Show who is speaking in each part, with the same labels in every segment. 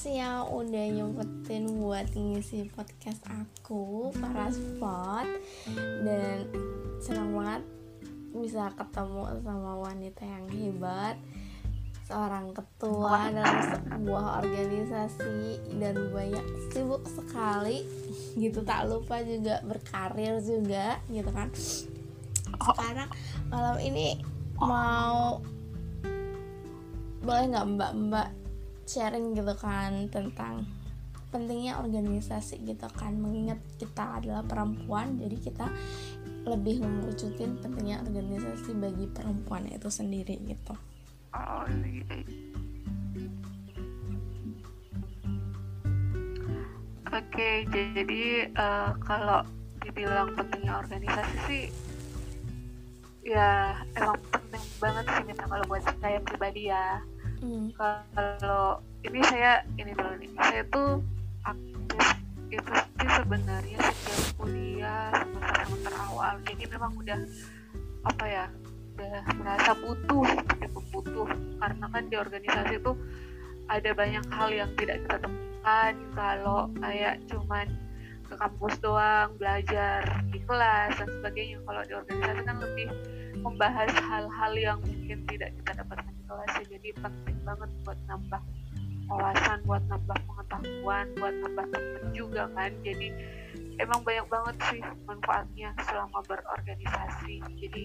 Speaker 1: makasih ya udah nyempetin buat ngisi podcast aku para spot. Dan senang banget bisa ketemu sama wanita yang hebat seorang ketua dalam sebuah organisasi dan banyak sibuk sekali gitu tak lupa juga berkarir juga gitu kan. Sekarang malam ini mau boleh nggak mbak-mbak sharing gitu kan tentang pentingnya organisasi gitu kan. Mengingat kita adalah perempuan jadi kita lebih mengerucutin pentingnya organisasi bagi perempuan itu sendiri gitu.
Speaker 2: Oke jadi uh, kalau dibilang pentingnya organisasi sih ya emang penting banget sih minta kalau buat saya pribadi ya hmm. kalau ini saya ini dulu nih. Saya tuh aktif itu sih sebenarnya sejak kuliah semester semester awal. Jadi memang udah apa ya udah merasa butuh cukup butuh. Karena kan di organisasi itu ada banyak hal yang tidak kita temukan. Kalau kayak cuman ke kampus doang belajar di kelas dan sebagainya. Kalau di organisasi kan lebih membahas hal-hal yang mungkin tidak kita dapatkan di kelas jadi penting banget buat nambah wawasan buat nambah pengetahuan buat nambah temen juga kan. Jadi emang banyak banget sih manfaatnya selama berorganisasi. Jadi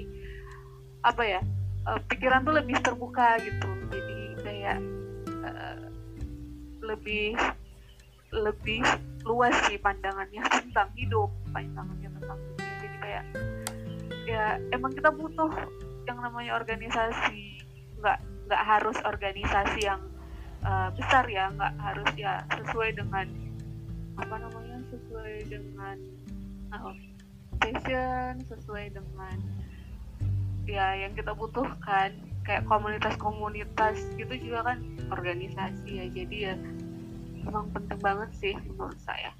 Speaker 2: apa ya uh, pikiran tuh lebih terbuka gitu. Jadi kayak uh, lebih lebih luas sih pandangannya tentang hidup pandangannya tentang dunia. Jadi kayak ya emang kita butuh yang namanya organisasi. Nggak nggak harus organisasi yang uh, besar ya nggak harus ya sesuai dengan apa namanya sesuai dengan uh, sesuai dengan ya yang kita butuhkan. Kayak komunitas-komunitas gitu juga kan organisasi ya. Jadi ya emang penting banget sih menurut saya.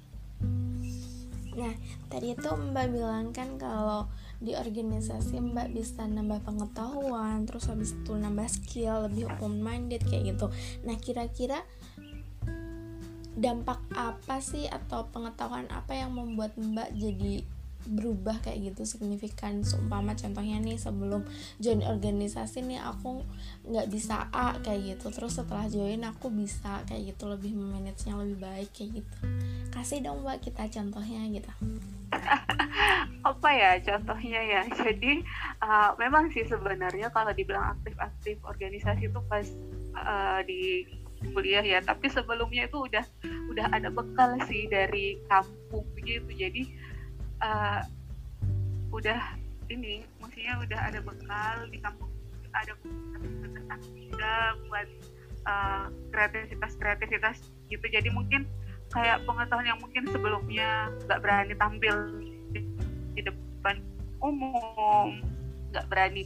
Speaker 1: Nah tadi itu mbak bilang kan kalau di organisasi mbak bisa nambah pengetahuan terus habis itu nambah skill lebih open minded kayak gitu. Nah kira-kira dampak apa sih atau pengetahuan apa yang membuat mbak jadi berubah kayak gitu signifikan? Seumpama contohnya nih sebelum join organisasi nih aku nggak bisa A kayak gitu. Terus setelah join aku bisa kayak gitu lebih memanagenya lebih baik kayak gitu. Kasih dong mbak kita contohnya gitu
Speaker 2: apa ya contohnya ya? Jadi uh, memang sih sebenarnya kalau dibilang aktif-aktif organisasi itu pas uh, di kuliah ya. Tapi sebelumnya itu udah udah ada bekal sih dari kampung gitu. Jadi uh, udah ini maksudnya udah ada bekal di kampung ada juga buat uh, kreativitas kreativitas gitu. Jadi mungkin kayak pengetahuan yang mungkin sebelumnya nggak berani tampil di, di depan umum nggak berani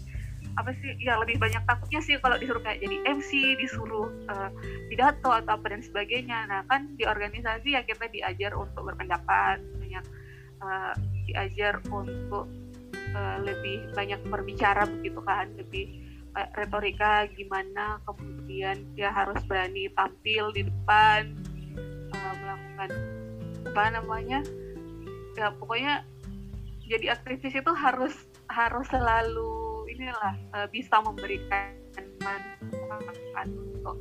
Speaker 2: apa sih ya lebih banyak takutnya sih kalau disuruh kayak jadi MC disuruh uh, pidato atau apa dan sebagainya. Nah kan di organisasi ya kita diajar untuk berpendapat banyak uh, diajar untuk uh, lebih banyak berbicara begitu kan lebih uh, retorika gimana kemudian dia harus berani tampil di depan melakukan apa namanya? Ya pokoknya jadi aktivis itu harus harus selalu inilah uh, bisa memberikan manfaat untuk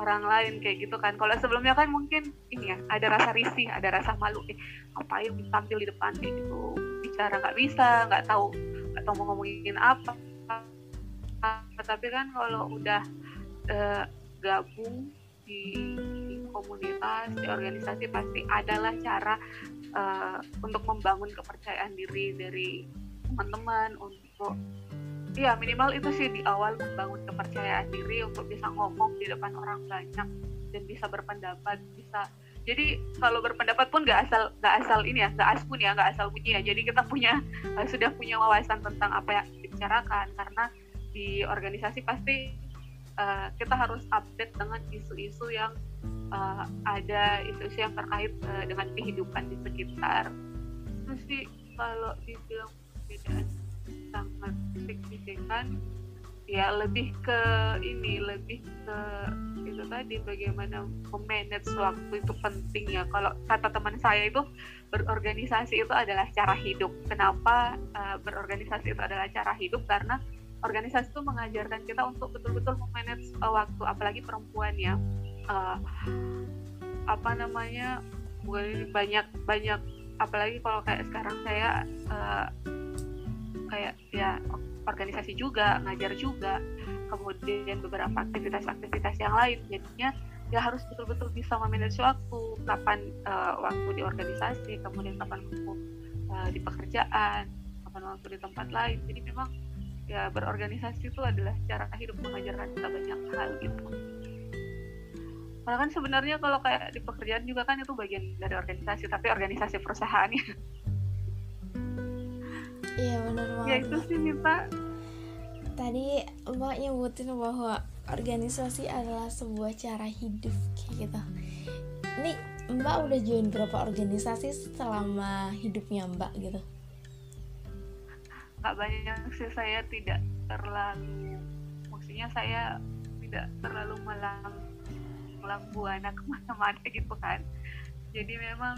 Speaker 2: orang lain kayak gitu kan. Kalau sebelumnya kan mungkin ini ya ada rasa risih ada rasa malu eh yang tampil di depan? Kayak gitu. Bicara nggak bisa nggak tahu nggak tahu mau ngomongin apa. Tapi kan kalau udah uh, gabung di komunitas di organisasi pasti adalah cara uh, untuk membangun kepercayaan diri dari teman-teman untuk Iya minimal itu sih di awal membangun kepercayaan diri untuk bisa ngomong di depan orang banyak dan bisa berpendapat bisa jadi kalau berpendapat pun nggak asal nggak asal ini ya nggak aspun ya nggak asal bunyi ya jadi kita punya sudah punya wawasan tentang apa yang dibicarakan karena di organisasi pasti uh, kita harus update dengan isu-isu yang uh, ada isu-isu yang terkait uh, dengan kehidupan di sekitar. Itu sih kalau dibilang perbedaan sangat signifikan ya lebih ke ini lebih ke itu tadi bagaimana memanage waktu itu penting ya. Kalau kata teman saya itu berorganisasi itu adalah cara hidup. Kenapa uh, berorganisasi itu adalah cara hidup? Karena organisasi itu mengajarkan kita untuk betul-betul memanage uh, waktu apalagi perempuan ya. Uh, apa namanya banyak banyak apalagi kalau kayak sekarang saya uh, kayak ya organisasi juga ngajar juga kemudian beberapa aktivitas-aktivitas yang lain. Jadinya ya harus betul-betul bisa memanage waktu kapan uh, waktu di organisasi kemudian kapan waktu uh, di pekerjaan kapan waktu di tempat lain. Jadi memang ya berorganisasi itu adalah cara hidup mengajarkan kita banyak hal gitu. Karena kan sebenarnya kalau kayak di pekerjaan juga kan itu bagian dari organisasi tapi organisasi perusahaannya
Speaker 1: iya benar
Speaker 2: banget. Ya itu sih Nita
Speaker 1: tadi mbak nyebutin bahwa organisasi adalah sebuah cara hidup kayak gitu. Ini mbak udah join berapa organisasi selama hidupnya mbak gitu
Speaker 2: nggak banyak sih saya tidak terlalu maksudnya saya tidak terlalu melang melang buana ke mana-mana gitu kan. Jadi memang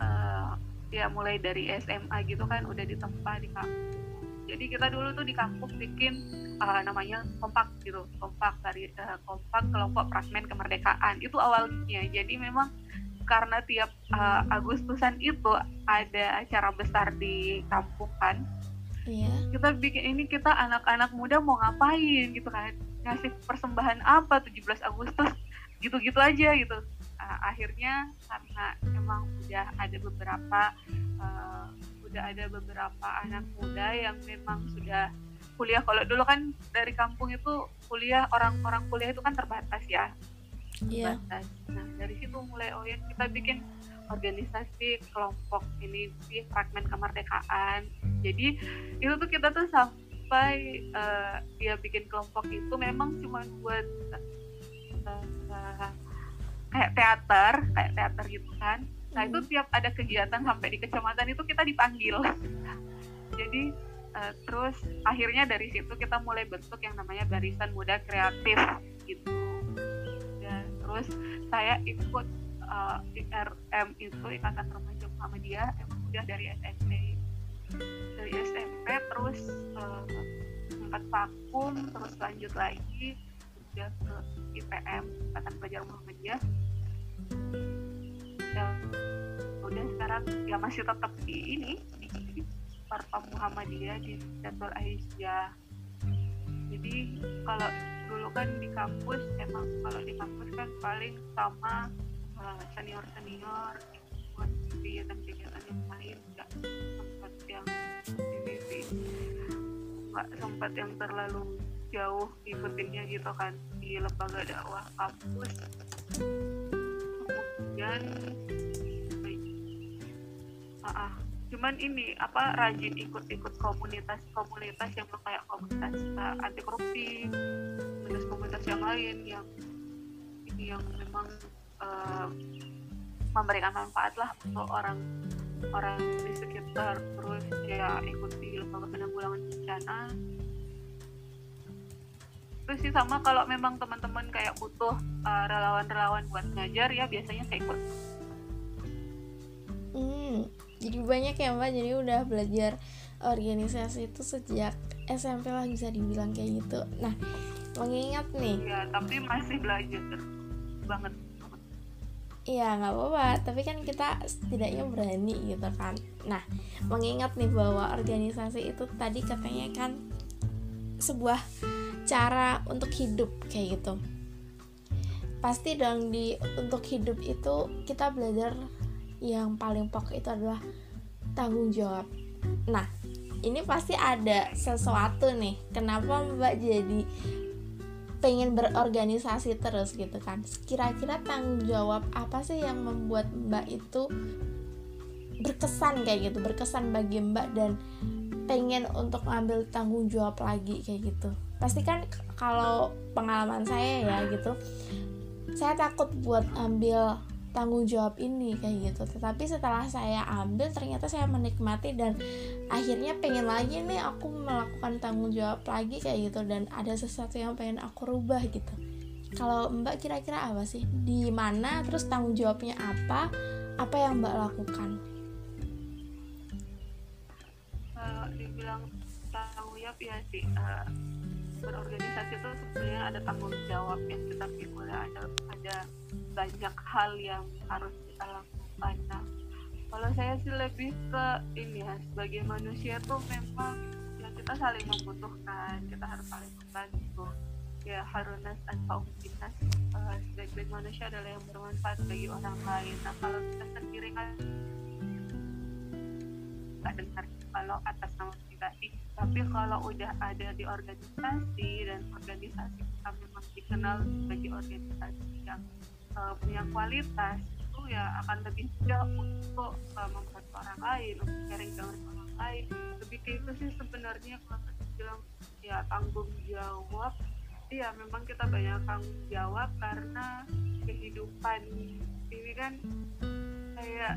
Speaker 2: uh, ya mulai dari SMA gitu kan udah ditempa di kampus jadi kita dulu tuh di kampus bikin uh, namanya kompak gitu kompak dari uh, kompak kelompok fragmen kemerdekaan itu awalnya. Jadi memang karena tiap uh, Agustusan itu ada acara besar di kampung kan iya. kita bikin ini kita anak-anak muda mau ngapain gitu kan? Ngasih persembahan apa 17 Agustus? Gitu-gitu aja gitu. Uh, akhirnya karena emang udah ada beberapa uh, udah ada beberapa anak muda yang memang sudah kuliah. Kalau dulu kan dari kampung itu kuliah orang-orang kuliah itu kan terbatas ya.
Speaker 1: Yeah.
Speaker 2: terbatas. Nah dari situ mulai oh ya kita bikin organisasi kelompok ini di fragmen kemerdekaan. Jadi itu tuh kita tuh sampai uh, ya bikin kelompok itu memang cuma buat uh, kayak teater kayak teater gitu kan. Nah itu hmm. tiap ada kegiatan sampai di kecamatan itu kita dipanggil. Jadi uh, terus akhirnya dari situ kita mulai bentuk yang namanya barisan muda kreatif gitu. Dan terus saya ikut uh, IRM itu ikatan remaja Muhammadiyah emang udah dari SMP dari SMP terus uh, sempat vakum terus lanjut lagi udah ke IPM ikatan pelajar Muhammadiyah ya udah sekarang ya masih tetap di ini di Parpam Muhammadiyah di Datul Aisyah jadi kalau dulu kan di kampus emang kalau di kampus kan paling sama senior senior buat kegiatan-kegiatan yang lain nggak sempat yang ini nggak sempat yang terlalu jauh ikutinnya gitu kan di lembaga dakwah kampus. Kemudian uh, uh, cuman ini apa rajin ikut-ikut komunitas-komunitas yang kayak komunitas uh, anti korupsi komunitas-komunitas yang lain yang ini yang memang uh, memberikan manfaat lah untuk orang orang di sekitar. Terus ya ikuti lembaga penanggulangan bencana. Terus sih sama kalau memang teman-teman kayak butuh uh, relawan-relawan buat ngajar ya biasanya saya ikut.
Speaker 1: Hmm jadi banyak ya mbak. Jadi udah belajar organisasi itu sejak SMP lah bisa dibilang kayak gitu. Nah mengingat nih
Speaker 2: ya tapi masih belajar banget
Speaker 1: Iya nggak apa-apa, tapi kan kita setidaknya berani gitu kan. Nah, mengingat nih bahwa organisasi itu tadi katanya kan sebuah cara untuk hidup kayak gitu. Pasti dong di untuk hidup itu kita belajar yang paling pokok itu adalah tanggung jawab. Nah ini pasti ada sesuatu nih. Kenapa mbak jadi pengen berorganisasi terus gitu kan. Kira-kira tanggung jawab apa sih yang membuat mbak itu berkesan kayak gitu berkesan bagi mbak dan pengen untuk ngambil tanggung jawab lagi kayak gitu? Pasti kan kalau pengalaman saya ya gitu saya takut buat ambil tanggung jawab ini kayak gitu. Tetapi setelah saya ambil ternyata saya menikmati dan akhirnya pengen lagi nih aku melakukan tanggung jawab lagi kayak gitu. Dan ada sesuatu yang pengen aku rubah gitu. Kalau mbak kira-kira apa sih? Di mana terus tanggung jawabnya apa? Apa yang mbak lakukan?
Speaker 2: Uh, dibilang tanggung jawab ya sih. Uh, berorganisasi itu sebenarnya ada tanggung jawab yang kita pikul ada ada banyak hal yang harus kita lakukan. Nah kalau saya sih lebih ke ini ya sebagai manusia tuh memang ya kita saling membutuhkan kita harus saling membantu. Ya harunas tanpa umpinas uh, eh, sebaik-baik manusia adalah yang bermanfaat bagi orang lain. Nah kalau kita sendiri kan nggak dengar kalau atas nama pribadi tapi kalau udah ada di organisasi dan organisasi kita memang dikenal sebagai organisasi yang uh, punya kualitas itu ya akan lebih mudah untuk uh, membuat orang lain untuk sharing dengan orang lain. Lebih ke itu sih sebenarnya kalau kita bilang ya tanggung jawab. Iya memang kita banyak tanggung jawab karena kehidupan ini kan kayak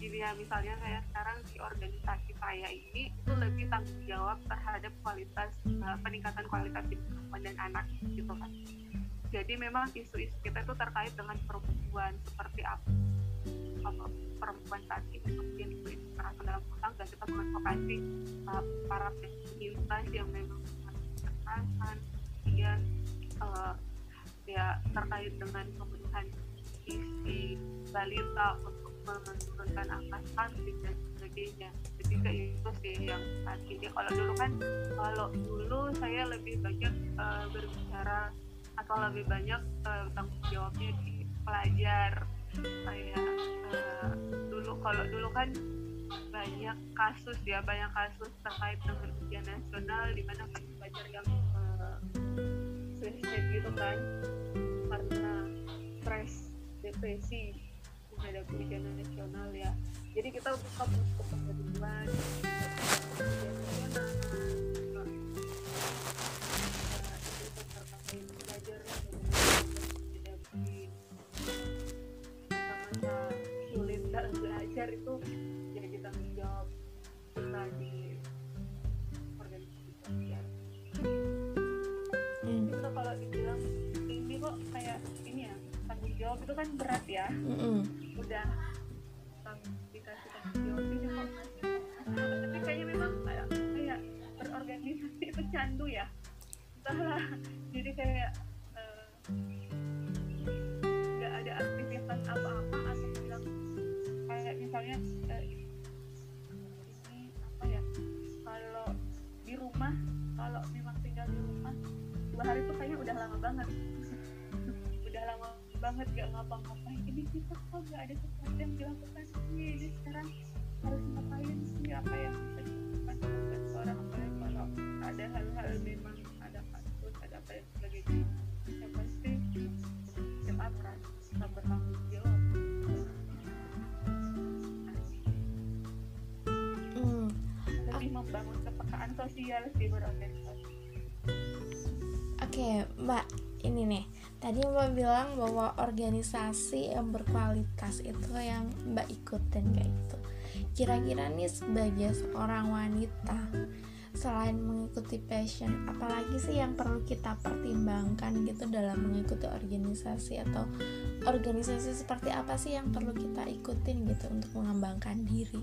Speaker 2: gini ya misalnya kayak sekarang di organisasi saya ini itu lebih tanggung jawab terhadap kualitas uh, peningkatan kualitas hidup dan anak gitu kan jadi memang isu-isu kita itu terkait dengan perempuan seperti apa apa perempuan saat ini kemudian isu kekerasan dalam rumah dan kita mengadvokasi uh, para penyintas yang memang kekerasan kemudian uh, ya terkait dengan pemenuhan isi balita untuk menurunkan angka stunting dan sebagainya. Jadi kayak itu sih yang saat ini. Kalau dulu kan kalau dulu saya lebih banyak uh, berbicara atau lebih banyak uh, tanggung jawabnya di pelajar. Kayak uh, dulu kalau dulu kan banyak kasus ya banyak kasus terkait dengan ujian nasional di mana pelajar yang uh, suicide gitu kan. Karena stres depresi menghadapi ujian nasional ya. Jadi kita buka buku pengetahuan belajar itu kita di organisasi sosial kalau dibilang ini kok kayak ini ya tanggung jawab itu kan berat ya mm udah dikasih tanggung jawab ini kok tapi kayaknya memang kayak kayak berorganisasi itu candu ya entahlah jadi kayak nggak ada aktivitas apa-apa atau bilang kayak misalnya uh, ini apa ya kalau di rumah kalau memang tinggal di rumah dua hari itu kayaknya udah lama banget. Udah lama banget gak ngapa-ngapain. Ini kita kok gak ada sesuatu yang dilakukan sih ini sekarang harus ngapain sih apa yang sih berorganisasi
Speaker 1: oke okay, mbak ini nih. Tadi mbak bilang bahwa organisasi yang berkualitas itu yang mbak ikutin kayak gitu. Kira-kira nih sebagai seorang wanita selain mengikuti passion apalagi sih yang perlu kita pertimbangkan gitu dalam mengikuti organisasi atau organisasi seperti apa sih yang perlu kita ikutin gitu untuk mengembangkan diri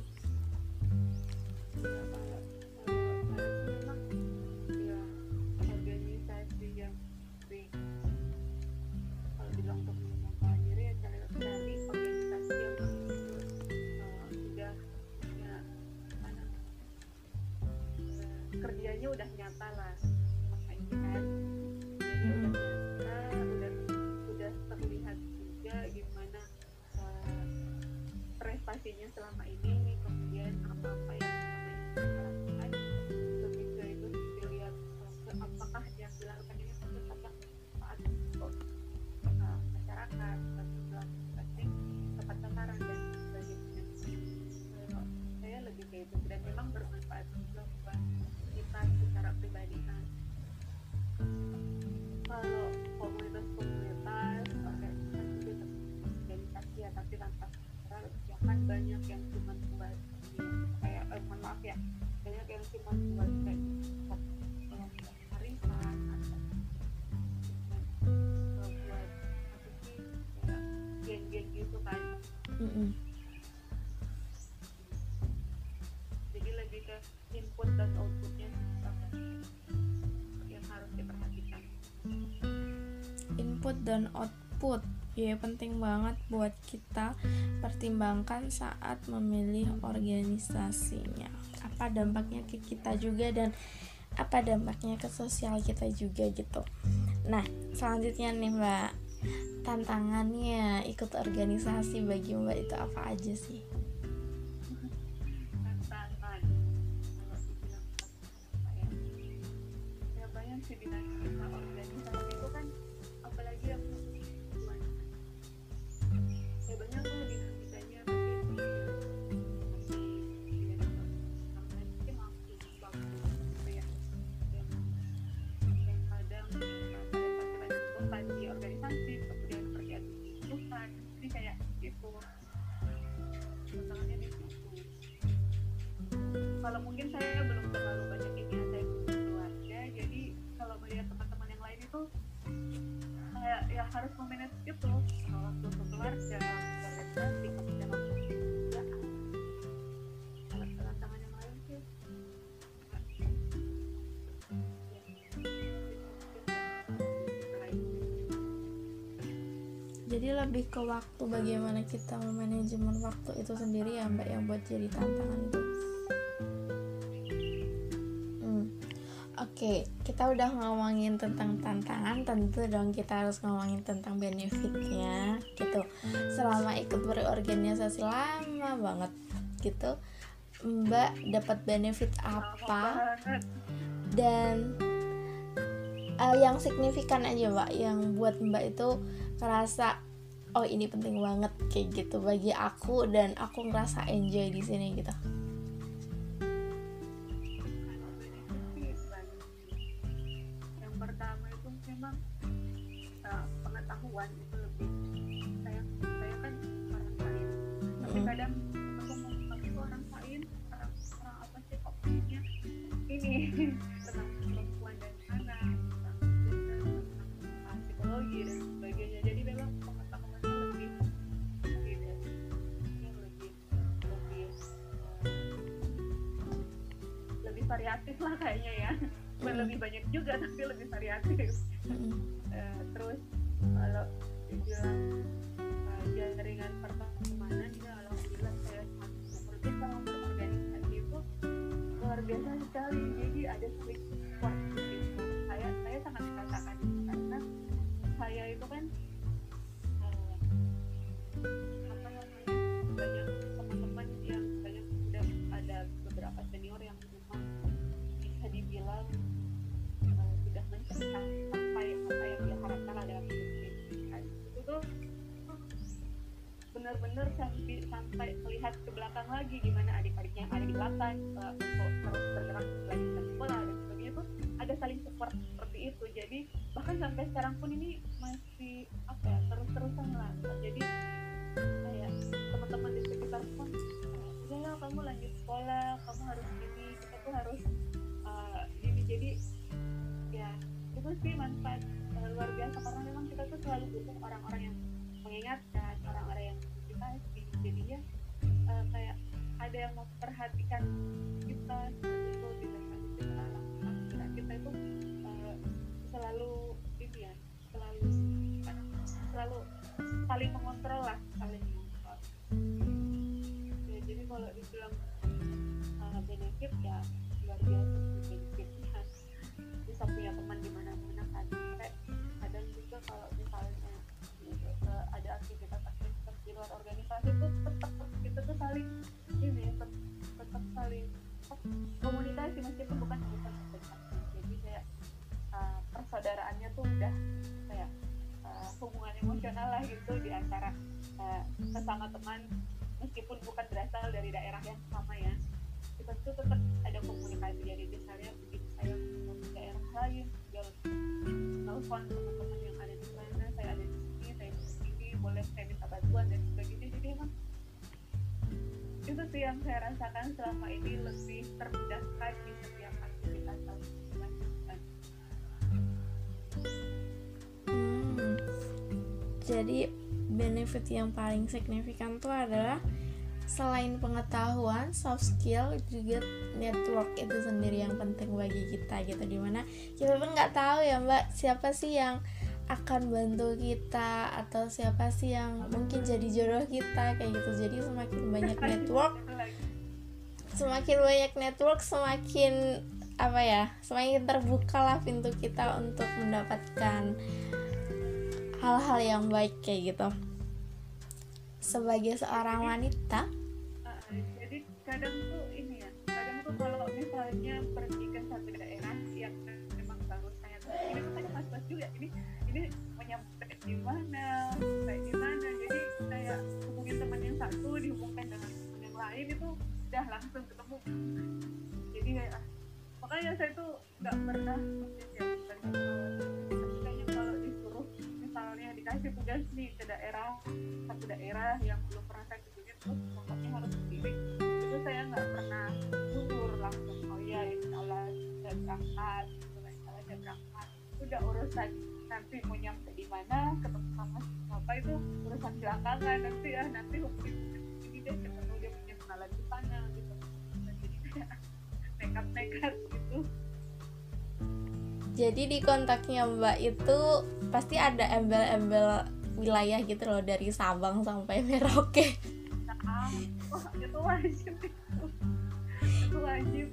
Speaker 2: kan banyak yang cuma buat kayak eh, mohon maaf ya banyak yang cuma buat kayak kelompok arisan atau buat apa sih kayak geng-geng gitu kan.
Speaker 1: Mm-mm.
Speaker 2: jadi lebih ke input dan outputnya yang harus diperhatikan.
Speaker 1: Input dan output ya penting banget buat kita pertimbangkan saat memilih organisasinya. Apa dampaknya ke kita juga dan apa dampaknya ke sosial kita juga gitu. Nah selanjutnya nih mbak. Tantangannya ikut organisasi bagi mbak itu apa aja sih?
Speaker 2: Tantangan jadi
Speaker 1: lebih ke waktu bagaimana kita memanajemen waktu itu sendiri ya mbak yang buat jadi tantangan tuh Hmm. Oke, kita udah ngomongin tentang tantangan, tentu dong kita harus ngomongin tentang benefitnya, gitu. Selama ikut berorganisasi lama banget, gitu, Mbak dapat benefit apa dan eh, yang signifikan aja Mbak, yang buat Mbak itu ngerasa oh ini penting banget kayak gitu bagi aku dan aku ngerasa enjoy di sini gitu.
Speaker 2: Kalau benefit sih banyak. yang pertama itu memang uh, pengetahuan itu lebih saya saya kan orang sains tapi
Speaker 1: Mm.
Speaker 2: kadang variatif lah kayaknya ya bukan
Speaker 1: Mm.
Speaker 2: lebih banyak juga tapi lebih variatif
Speaker 1: Mm-mm.
Speaker 2: Eh, terus kalau dibilang eh, jaringan pertemanan ya alhamdulillah saya semakin seperti sama berorganisasi itu luar biasa sekali jadi ada saling support gitu saya saya sangat merasakan itu karena saya itu kan eh, apa namanya banyak teman-teman yang banyak udah ada beberapa senior yang memang bisa dibilang eh, sudah mencapai sampai apa yang dia harapkan dalam hidup ini kan. Itu tuh benar-benar sampai sampai melihat ke belakang lagi gimana adik-adiknya yang ada di belakang eh, untuk terus bergerak melanjutkan sekolah dan sebagainya tuh ada saling support seperti itu. Jadi bahkan sampai sekarang pun ini masih apa ya terus-terusan lah. Jadi kayak teman-teman di sekitar pun eh, udah lah kamu lanjut sekolah kamu harus gini kita tuh harus jadi ya itu sih manfaat eh, luar biasa. Karena memang kita tuh selalu butuh orang-orang yang mengingatkan orang-orang yang motivasi jadinya eh, kayak ada yang memperhatikan kita seperti itu di depan kita lakukan kita itu eh, selalu ini ya selalu kan, selalu saling mengontrol lah saling mengontrol. Ya jadi kalau dibilang uh, benefit ya luar biasa sih bisa punya teman di mana-mana kan kayak kadang juga kalau misalnya uh, ada aktivitas-aktivitas di luar organisasi tuh tetap kita tuh saling ini tetap, tetap saling komunikasi meskipun bukan organisasi jadi kayak uh, persaudaraannya tuh udah kayak uh, hubungan emosional lah gitu di antara uh, sesama teman meskipun bukan berasal dari daerah yang sama ya. Kita tuh tetap ada komunikasi jadi misalnya begitu saya lain tinggal telepon teman-teman yang ada di sana saya ada di sini saya di sini boleh saya minta bantuan dan sebagainya. Jadi emang sih yang saya rasakan selama ini lebih terpindahkan di setiap aktivitas dilakukan
Speaker 1: Hmm, jadi benefit yang paling signifikan tuh adalah selain pengetahuan, soft skill juga network itu sendiri yang penting bagi kita gitu. Di mana kita pun nggak tahu ya mbak siapa sih yang akan bantu kita atau siapa sih yang mungkin jadi jodoh kita kayak gitu. Jadi semakin banyak network semakin banyak network semakin apa ya semakin terbuka lah pintu kita untuk mendapatkan hal-hal yang baik kayak gitu sebagai seorang wanita?
Speaker 2: uh, jadi kadang tuh ini ya kadang tuh kalau misalnya pergi ke satu daerah yang memang baru saya ini tuh kadang pas-pas juga ini ini menyampai di mana kayak di mana jadi saya hubungin teman yang satu dihubungkan dengan teman yang lain itu udah langsung ketemu. Jadi kayak ah, makanya saya tuh nggak pernah dikasih tugas nih ke daerah satu daerah yang belum pernah saya kunjungi terus pokoknya harus sendiri. Itu saya nggak pernah mundur langsung oh ya insya Allah saya berangkat gitu insya Allah saya berangkat. Udah urusan nanti mau nyampe di mana ketemu sama siapa itu urusan belakangan nanti ya nanti mungkin ini deh ketemu dia punya kenalan di sana gitu. Jadi kayak nekat-nekat gitu
Speaker 1: jadi di kontaknya mbak itu pasti ada embel-embel wilayah gitu loh dari Sabang sampai Merauke.
Speaker 2: Nah, oh, itu wajib itu. Itu wajib.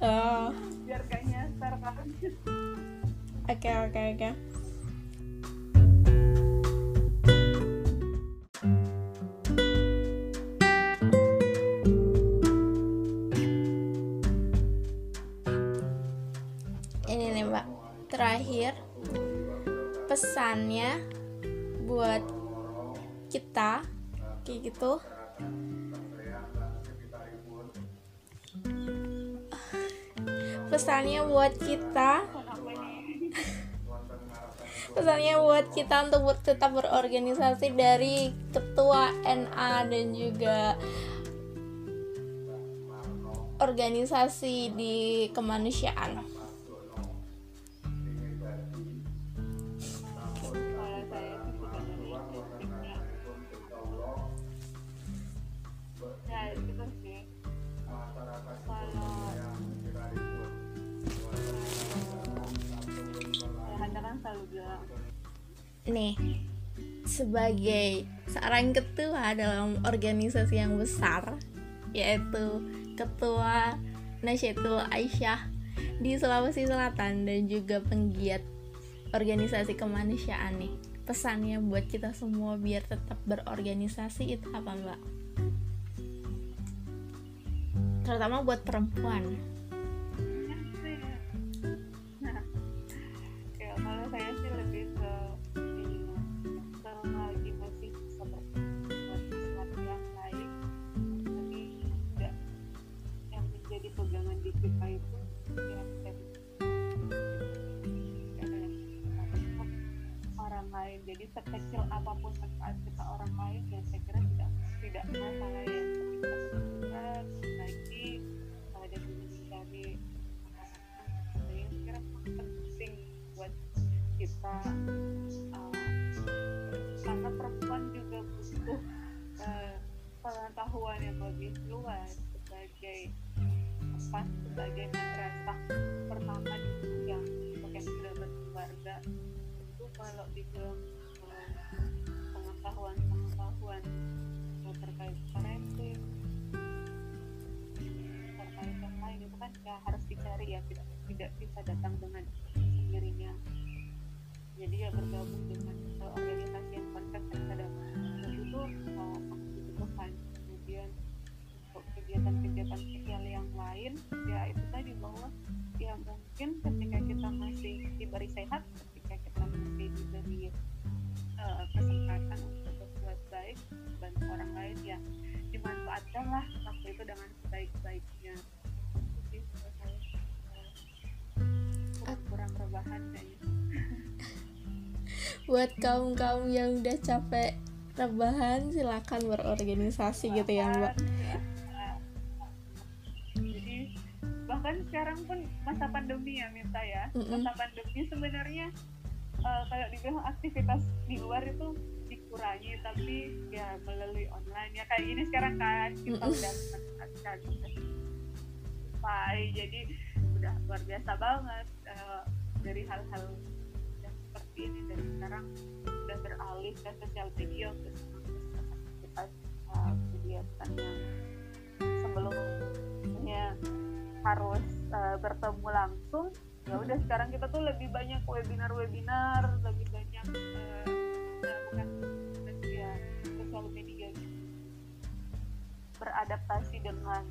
Speaker 1: Oh.
Speaker 2: Biar gak nyasar kan.
Speaker 1: Oke oke oke. Ini pesannya buat kita kayak gitu pesannya buat kita pesannya buat kita untuk tetap berorganisasi dari ketua NA dan juga organisasi di kemanusiaan. Nih sebagai seorang ketua dalam organisasi yang besar yaitu ketua Nasyatul Aisyah di Sulawesi Selatan dan juga penggiat organisasi kemanusiaan nih pesannya buat kita semua biar tetap berorganisasi itu apa mbak? Terutama buat perempuan.
Speaker 2: Sekecil apa pun manfaat kita orang lain ya saya kira tidak tidak masalah ya. Kita benar lagi ada dulu mencari saya kira penting buat kita uh, karena perempuan juga butuh uh, pengetahuan yang lebih luas sebagai apa sebagai madrasah pertama yang yang sudah berkeluarga itu kalau dibilang pengetahuan-pengetahuan terkait parenting terkait yang lain itu kan ya harus dicari ya tidak tidak bisa datang dengan sendirinya. Jadi ya bergabung dengan uh, organisasi yang konsisten dan itu uh, dibutuhkan kemudian untuk kegiatan-kegiatan sosial yang lain ya itu tadi bahwa ya mungkin ketika kita masih diberi sehat ketika kita masih diberi Eh, kesempatan untuk berbuat baik bantu orang lain ya dimanfaatkan lah waktu itu dengan sebaik-baiknya kurang rebahan kayaknya
Speaker 1: buat kaum kaum yang udah capek rebahan silakan berorganisasi rebahan, gitu ya mbak ya.
Speaker 2: jadi bahkan sekarang pun masa pandemi ya minta ya
Speaker 1: mm -mm.
Speaker 2: masa pandemi sebenarnya uh, kalau dibilang aktivitas di luar itu dikurangi tapi ya melalui online. Ya kayak gini sekarang kan kita
Speaker 1: Mm-mm.
Speaker 2: udah manfaatkan Spotify jadi udah luar biasa banget uh, dari hal-hal yang seperti ini. Dan sekarang udah beralih ke sosial media untuk aktivitas uh, kegiatan yang sebelumnya harus uh, bertemu langsung ya udah sekarang kita tuh lebih banyak webinar-webinar lebih banyak uh, ya, sosial media gitu. beradaptasi dengan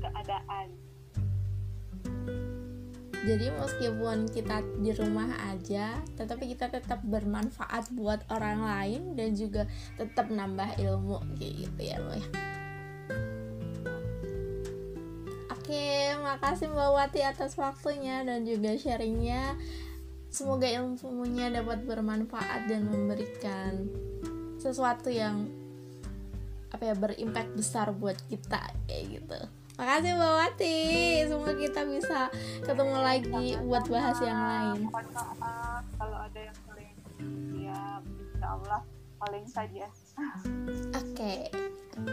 Speaker 2: keadaan
Speaker 1: Jadi meskipun kita di rumah aja, tetapi kita tetap bermanfaat buat orang lain dan juga tetap nambah ilmu gitu ya Mbak. Oke, makasih Mbak Wati atas waktunya dan juga sharingnya. Semoga ilmunya dapat bermanfaat dan memberikan sesuatu yang apa ya berimpact besar buat kita kayak gitu. Makasih Mbak Wati. Semoga kita bisa ketemu lagi buat bahas yang lain.
Speaker 2: Kalau ada yang paling ya insya Allah paling saja
Speaker 1: Oke.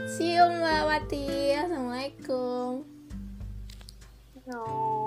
Speaker 1: See you Mbak Wati. Assalamualaikum.
Speaker 2: No.